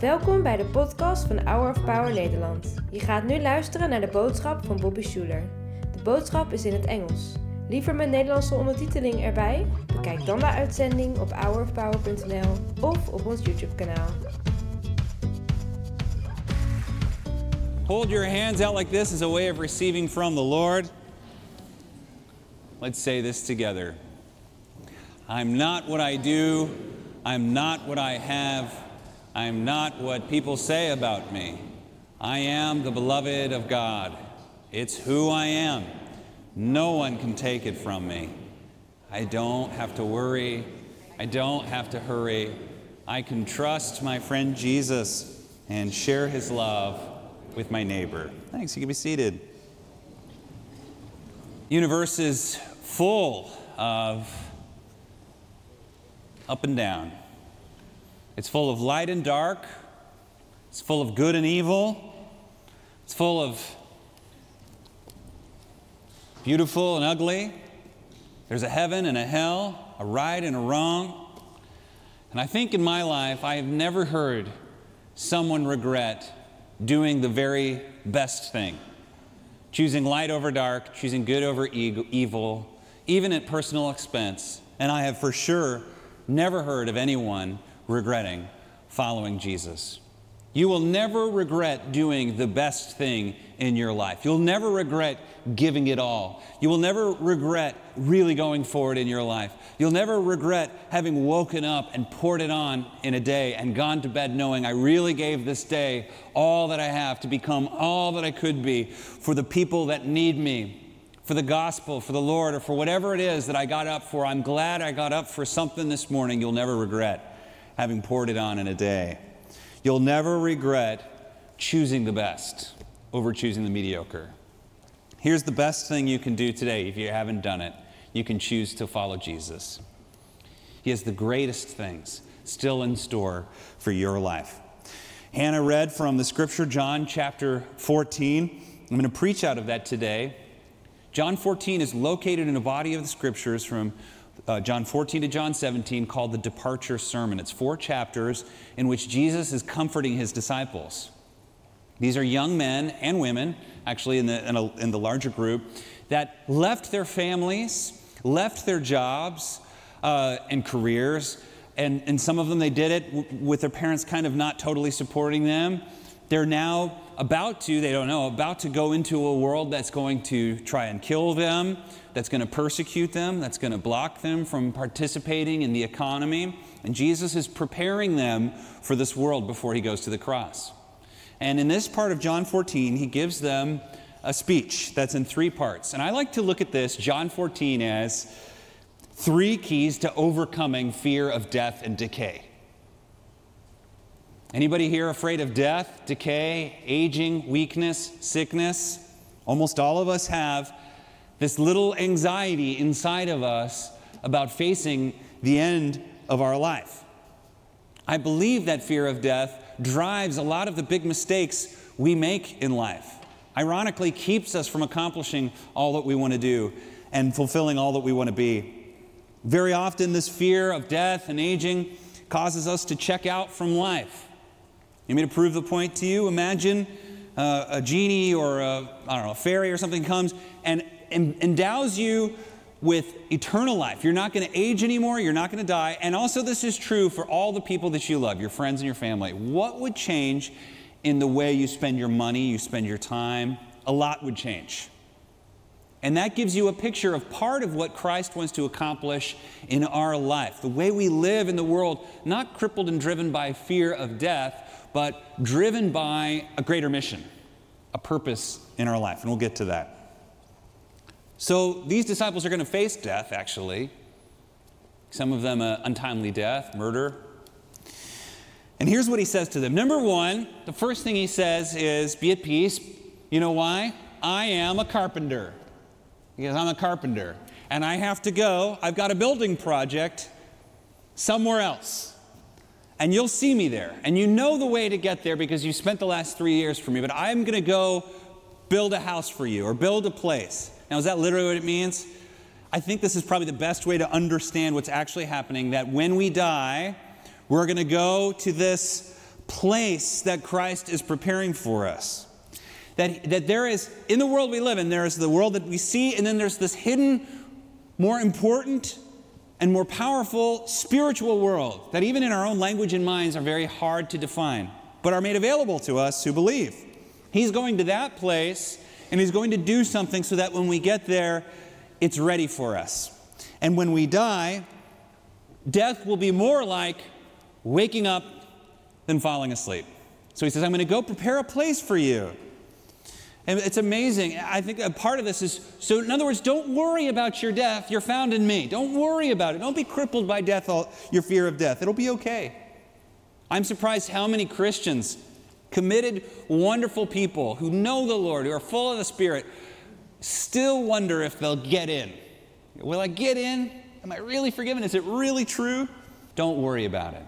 Welkom bij de podcast van Hour of Power Nederland. Je gaat nu luisteren naar de boodschap van Bobby Schuler. De boodschap is in het Engels. Liever met Nederlandse ondertiteling erbij? Bekijk dan de uitzending op hourofpower.nl of op ons YouTube kanaal. Hold your hands out like this as a way of receiving from the Lord. Let's say this together. I'm not what I do. I'm not what I have. I'm not what people say about me. I am the beloved of God. It's who I am. No one can take it from me. I don't have to worry. I don't have to hurry. I can trust my friend Jesus and share his love with my neighbor. Thanks. You can be seated. Universe is full of up and down. It's full of light and dark. It's full of good and evil. It's full of beautiful and ugly. There's a heaven and a hell, a right and a wrong. And I think in my life, I have never heard someone regret doing the very best thing choosing light over dark, choosing good over evil, even at personal expense. And I have for sure never heard of anyone regretting following Jesus. You will never regret doing the best thing in your life. You'll never regret giving it all. You will never regret really going forward in your life. You'll never regret having woken up and poured it on in a day and gone to bed knowing I really gave this day all that I have to become all that I could be for the people that need me, for the gospel, for the Lord, or for whatever it is that I got up for. I'm glad I got up for something this morning you'll never regret having poured it on in a day. You'll never regret choosing the best over choosing the mediocre. Here's the best thing you can do today if you haven't done it you can choose to follow Jesus. He has the greatest things still in store for your life. Hannah read from the scripture, John chapter 14. I'm going to preach out of that today. John 14 is located in a body of the scriptures from uh, John 14 to John 17 called the Departure Sermon. It's four chapters in which Jesus is comforting his disciples. These are young men and women, actually, in the, in, a, in the larger group, that left their families, left their jobs uh, and careers, and, and some of them they did it w- with their parents kind of not totally supporting them. They're now about to, they don't know, about to go into a world that's going to try and kill them, that's going to persecute them, that's going to block them from participating in the economy. And Jesus is preparing them for this world before he goes to the cross. And in this part of John 14, he gives them a speech that's in three parts. And I like to look at this, John 14, as three keys to overcoming fear of death and decay. Anybody here afraid of death, decay, aging, weakness, sickness? Almost all of us have this little anxiety inside of us about facing the end of our life. I believe that fear of death drives a lot of the big mistakes we make in life. Ironically, keeps us from accomplishing all that we want to do and fulfilling all that we want to be. Very often, this fear of death and aging causes us to check out from life. You mean to prove the point to you? Imagine uh, a genie or a, I don't know, a fairy or something comes and endows you with eternal life. You're not going to age anymore, you're not going to die. And also, this is true for all the people that you love, your friends and your family. What would change in the way you spend your money, you spend your time? A lot would change. And that gives you a picture of part of what Christ wants to accomplish in our life. The way we live in the world, not crippled and driven by fear of death, but driven by a greater mission, a purpose in our life. And we'll get to that. So these disciples are going to face death, actually. Some of them, untimely death, murder. And here's what he says to them. Number one, the first thing he says is, Be at peace. You know why? I am a carpenter. Because I'm a carpenter. And I have to go. I've got a building project somewhere else. And you'll see me there. And you know the way to get there because you spent the last three years for me. But I'm going to go build a house for you or build a place. Now, is that literally what it means? I think this is probably the best way to understand what's actually happening that when we die, we're going to go to this place that Christ is preparing for us. That, that there is, in the world we live in, there is the world that we see, and then there's this hidden, more important, and more powerful spiritual world that, even in our own language and minds, are very hard to define, but are made available to us who believe. He's going to that place, and He's going to do something so that when we get there, it's ready for us. And when we die, death will be more like waking up than falling asleep. So he says, I'm going to go prepare a place for you. And it's amazing. I think a part of this is so, in other words, don't worry about your death. You're found in me. Don't worry about it. Don't be crippled by death, or your fear of death. It'll be okay. I'm surprised how many Christians, committed, wonderful people who know the Lord, who are full of the Spirit, still wonder if they'll get in. Will I get in? Am I really forgiven? Is it really true? Don't worry about it.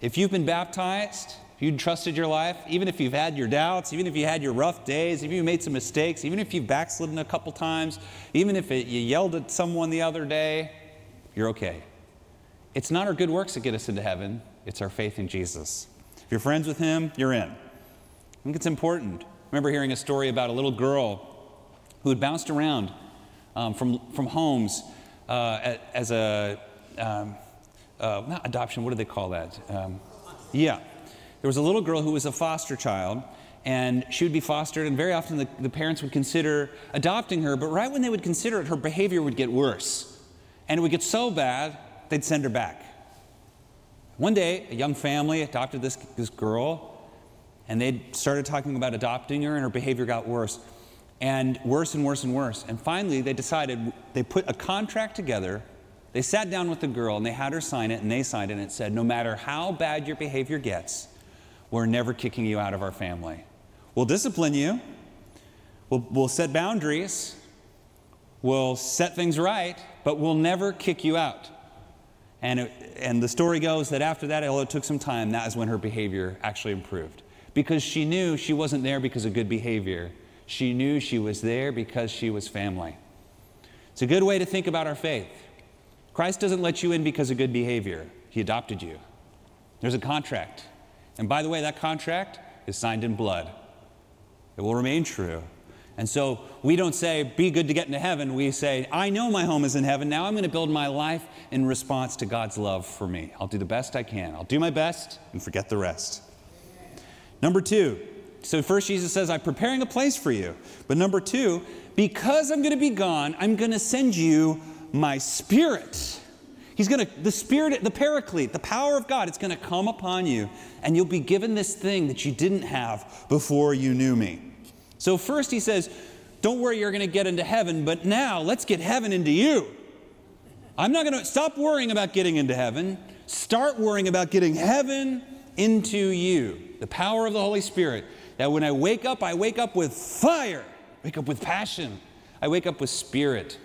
If you've been baptized, if you trusted your life, even if you've had your doubts, even if you had your rough days, even if you made some mistakes, even if you've backslidden a couple times, even if it, you yelled at someone the other day, you're okay. It's not our good works that get us into heaven, it's our faith in Jesus. If you're friends with Him, you're in. I think it's important. I remember hearing a story about a little girl who had bounced around um, from, from homes uh, as a um, uh, not adoption, what do they call that? Um, yeah. There was a little girl who was a foster child, and she would be fostered, and very often the, the parents would consider adopting her, but right when they would consider it, her behavior would get worse. And it would get so bad, they'd send her back. One day, a young family adopted this, this girl, and they started talking about adopting her, and her behavior got worse. And worse and worse and worse. And finally, they decided, they put a contract together they sat down with the girl and they had her sign it, and they signed it, and it said, No matter how bad your behavior gets, we're never kicking you out of our family. We'll discipline you, we'll, we'll set boundaries, we'll set things right, but we'll never kick you out. And, it, and the story goes that after that, although it took some time, that is when her behavior actually improved. Because she knew she wasn't there because of good behavior. She knew she was there because she was family. It's a good way to think about our faith. Christ doesn't let you in because of good behavior, He adopted you. There's a contract. And by the way, that contract is signed in blood, it will remain true. And so we don't say, be good to get into heaven. We say, I know my home is in heaven. Now I'm going to build my life in response to God's love for me. I'll do the best I can. I'll do my best and forget the rest. Number two, so first Jesus says, I'm preparing a place for you. But number two, because I'm going to be gone, I'm going to send you my spirit. He's going to, the spirit, the paraclete, the power of God, it's going to come upon you, and you'll be given this thing that you didn't have before you knew me. So, first he says, Don't worry, you're going to get into heaven, but now let's get heaven into you. I'm not going to stop worrying about getting into heaven. Start worrying about getting heaven into you. The power of the Holy Spirit. That when I wake up, I wake up with fire, wake up with passion, I wake up with spirit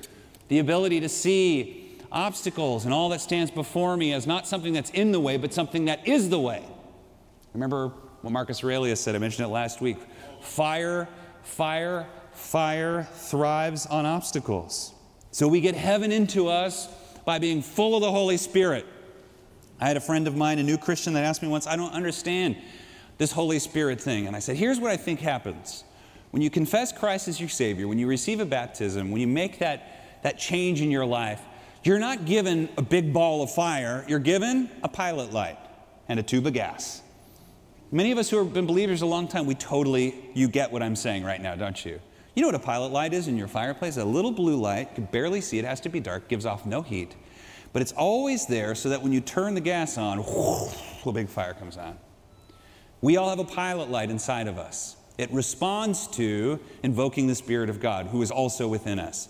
the ability to see obstacles and all that stands before me as not something that's in the way, but something that is the way. Remember what Marcus Aurelius said, I mentioned it last week. Fire, fire, fire thrives on obstacles. So we get heaven into us by being full of the Holy Spirit. I had a friend of mine, a new Christian, that asked me once, I don't understand this Holy Spirit thing. And I said, Here's what I think happens. When you confess Christ as your Savior, when you receive a baptism, when you make that that change in your life, you're not given a big ball of fire, you're given a pilot light and a tube of gas. Many of us who have been believers a long time, we totally, you get what I'm saying right now, don't you? You know what a pilot light is in your fireplace? A little blue light, you can barely see it, has to be dark, gives off no heat. But it's always there so that when you turn the gas on, whoosh, a big fire comes on. We all have a pilot light inside of us. It responds to invoking the Spirit of God, who is also within us.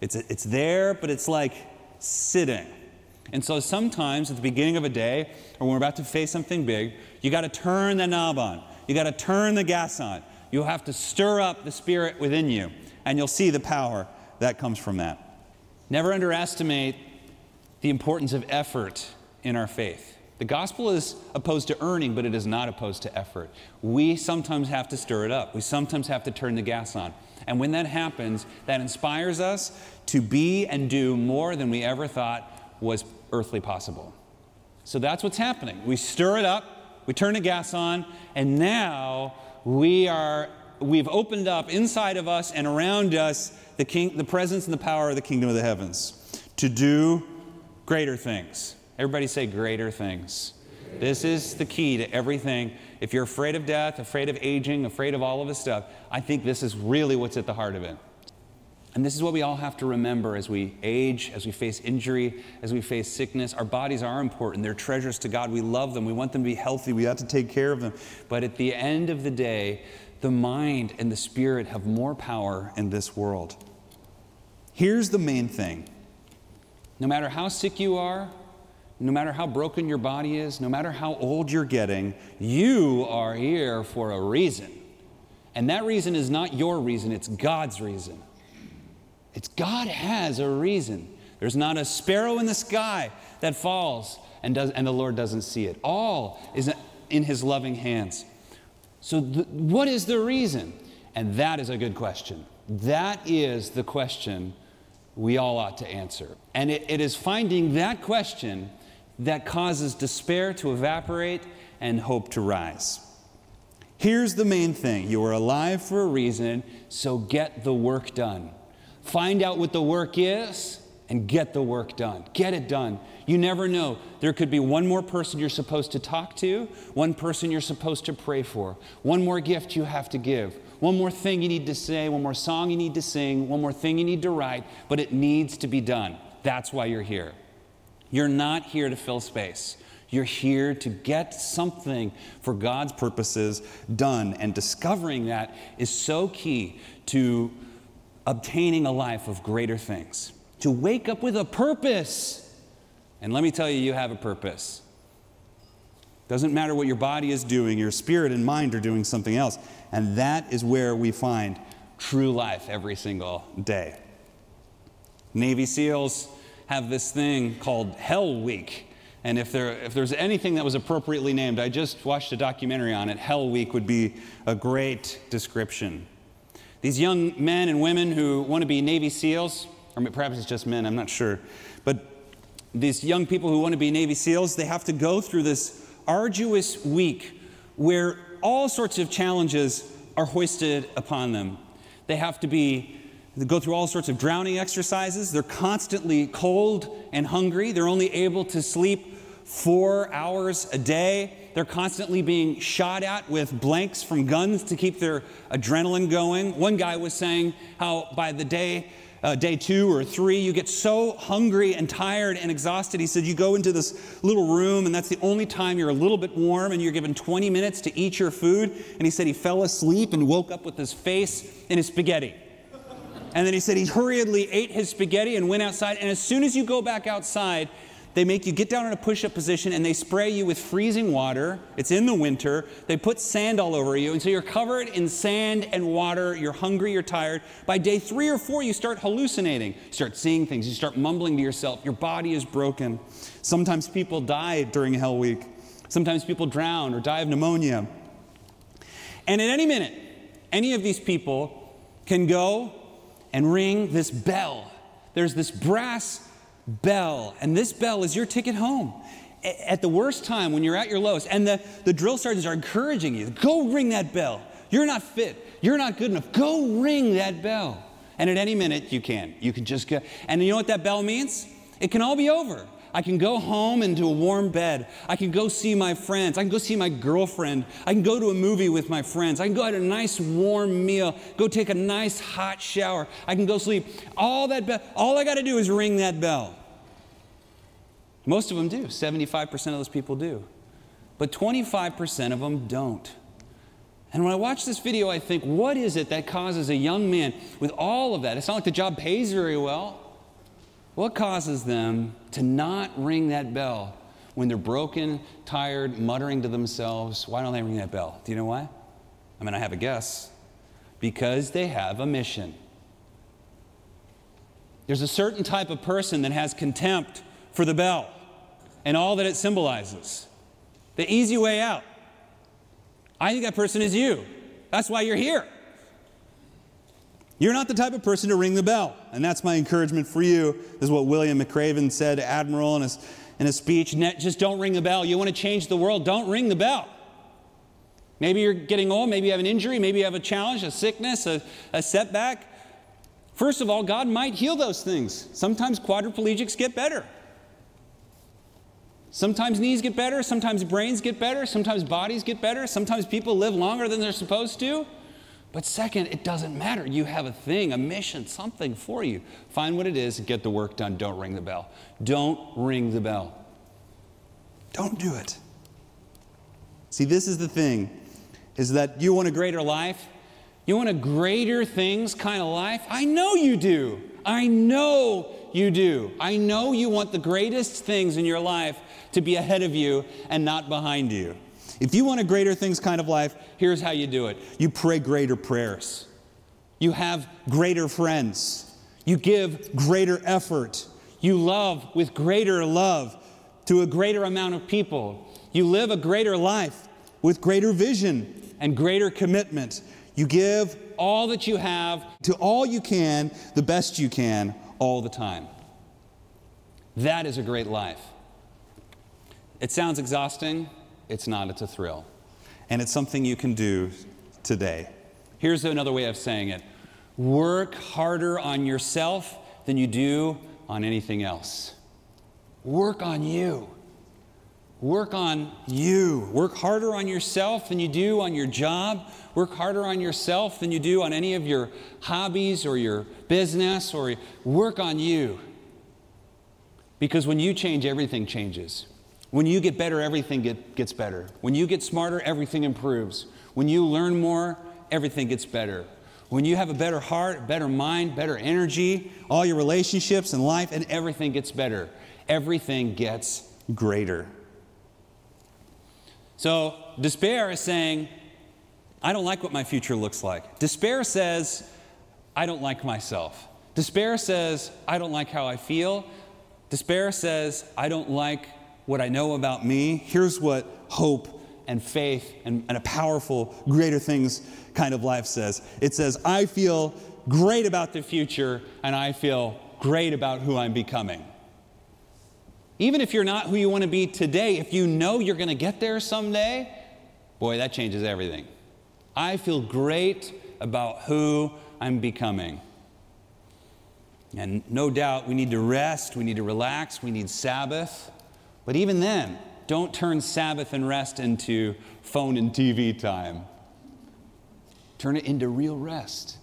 It's, it's there, but it's like sitting. And so sometimes at the beginning of a day, or when we're about to face something big, you got to turn the knob on. You got to turn the gas on. You'll have to stir up the spirit within you, and you'll see the power that comes from that. Never underestimate the importance of effort in our faith. The gospel is opposed to earning, but it is not opposed to effort. We sometimes have to stir it up, we sometimes have to turn the gas on. And when that happens, that inspires us to be and do more than we ever thought was earthly possible. So that's what's happening. We stir it up, we turn the gas on, and now we are we've opened up inside of us and around us the king the presence and the power of the kingdom of the heavens to do greater things. Everybody say greater things. This is the key to everything. If you're afraid of death, afraid of aging, afraid of all of this stuff, I think this is really what's at the heart of it. And this is what we all have to remember as we age, as we face injury, as we face sickness. Our bodies are important. They're treasures to God. We love them. We want them to be healthy. We have to take care of them. But at the end of the day, the mind and the spirit have more power in this world. Here's the main thing no matter how sick you are, no matter how broken your body is, no matter how old you're getting, you are here for a reason. And that reason is not your reason, it's God's reason. It's God has a reason. There's not a sparrow in the sky that falls and, does, and the Lord doesn't see it. All is in His loving hands. So, th- what is the reason? And that is a good question. That is the question we all ought to answer. And it, it is finding that question that causes despair to evaporate and hope to rise. Here's the main thing you are alive for a reason, so get the work done. Find out what the work is and get the work done. Get it done. You never know. There could be one more person you're supposed to talk to, one person you're supposed to pray for, one more gift you have to give, one more thing you need to say, one more song you need to sing, one more thing you need to write, but it needs to be done. That's why you're here. You're not here to fill space. You're here to get something for God's purposes done. And discovering that is so key to obtaining a life of greater things. To wake up with a purpose. And let me tell you, you have a purpose. Doesn't matter what your body is doing, your spirit and mind are doing something else. And that is where we find true life every single day. Navy SEALs have this thing called Hell Week. And if, there, if there's anything that was appropriately named, I just watched a documentary on it. Hell Week would be a great description. These young men and women who want to be Navy SEALs, or perhaps it's just men, I'm not sure, but these young people who want to be Navy SEALs, they have to go through this arduous week where all sorts of challenges are hoisted upon them. They have to be they go through all sorts of drowning exercises. They're constantly cold and hungry. They're only able to sleep four hours a day. They're constantly being shot at with blanks from guns to keep their adrenaline going. One guy was saying how by the day, uh, day two or three, you get so hungry and tired and exhausted. He said you go into this little room, and that's the only time you're a little bit warm, and you're given 20 minutes to eat your food. And he said he fell asleep and woke up with his face in his spaghetti. And then he said he hurriedly ate his spaghetti and went outside. And as soon as you go back outside, they make you get down in a push up position and they spray you with freezing water. It's in the winter. They put sand all over you. And so you're covered in sand and water. You're hungry, you're tired. By day three or four, you start hallucinating. You start seeing things. You start mumbling to yourself. Your body is broken. Sometimes people die during Hell Week. Sometimes people drown or die of pneumonia. And at any minute, any of these people can go and ring this bell. There's this brass bell, and this bell is your ticket home. At the worst time, when you're at your lowest, and the, the drill sergeants are encouraging you, go ring that bell. You're not fit. You're not good enough. Go ring that bell. And at any minute, you can. You can just go. And you know what that bell means? It can all be over. I can go home into a warm bed. I can go see my friends. I can go see my girlfriend. I can go to a movie with my friends. I can go have a nice warm meal. Go take a nice hot shower. I can go sleep. All that be- all I got to do is ring that bell. Most of them do. 75% of those people do. But 25% of them don't. And when I watch this video, I think, what is it that causes a young man with all of that? It's not like the job pays very well. What causes them to not ring that bell when they're broken, tired, muttering to themselves? Why don't they ring that bell? Do you know why? I mean, I have a guess. Because they have a mission. There's a certain type of person that has contempt for the bell and all that it symbolizes. The easy way out. I think that person is you. That's why you're here. You're not the type of person to ring the bell. And that's my encouragement for you. This is what William McRaven said, Admiral, in his, in a speech, just don't ring the bell. You want to change the world, don't ring the bell. Maybe you're getting old, maybe you have an injury, maybe you have a challenge, a sickness, a, a setback. First of all, God might heal those things. Sometimes quadriplegics get better. Sometimes knees get better, sometimes brains get better, sometimes bodies get better, sometimes people live longer than they're supposed to. But second, it doesn't matter. You have a thing, a mission, something for you. Find what it is and get the work done. Don't ring the bell. Don't ring the bell. Don't do it. See, this is the thing is that you want a greater life? You want a greater things kind of life? I know you do. I know you do. I know you want the greatest things in your life to be ahead of you and not behind you. If you want a greater things kind of life, here's how you do it you pray greater prayers, you have greater friends, you give greater effort, you love with greater love to a greater amount of people, you live a greater life with greater vision and greater commitment. You give all that you have to all you can, the best you can, all the time. That is a great life. It sounds exhausting. It's not, it's a thrill. And it's something you can do today. Here's another way of saying it work harder on yourself than you do on anything else. Work on you. Work on you. Work harder on yourself than you do on your job. Work harder on yourself than you do on any of your hobbies or your business, or work on you. Because when you change, everything changes. When you get better, everything get, gets better. When you get smarter, everything improves. When you learn more, everything gets better. When you have a better heart, better mind, better energy, all your relationships and life, and everything gets better. Everything gets greater. So, despair is saying, I don't like what my future looks like. Despair says, I don't like myself. Despair says, I don't like how I feel. Despair says, I don't like what I know about me. Here's what hope and faith and, and, a powerful, greater things kind of life says it says, I feel great about the future and I feel great about who I'm becoming. Even if you're not who you want to be today, if you know you're going to get there someday, boy, that changes everything. I feel great about who I'm becoming. And no doubt we need to rest, we need to relax, we need Sabbath. But even then, don't turn Sabbath and rest into phone and TV time. Turn it into real rest.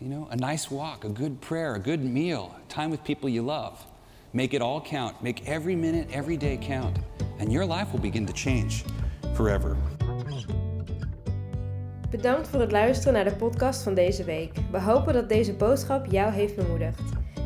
You know, a nice walk, a good prayer, a good meal, time with people you love. Make it all count. Make every minute, every day count. And your life will begin to change forever. Bedankt voor het luisteren naar de podcast van deze week. We hopen dat deze boodschap jou heeft bemoedigd.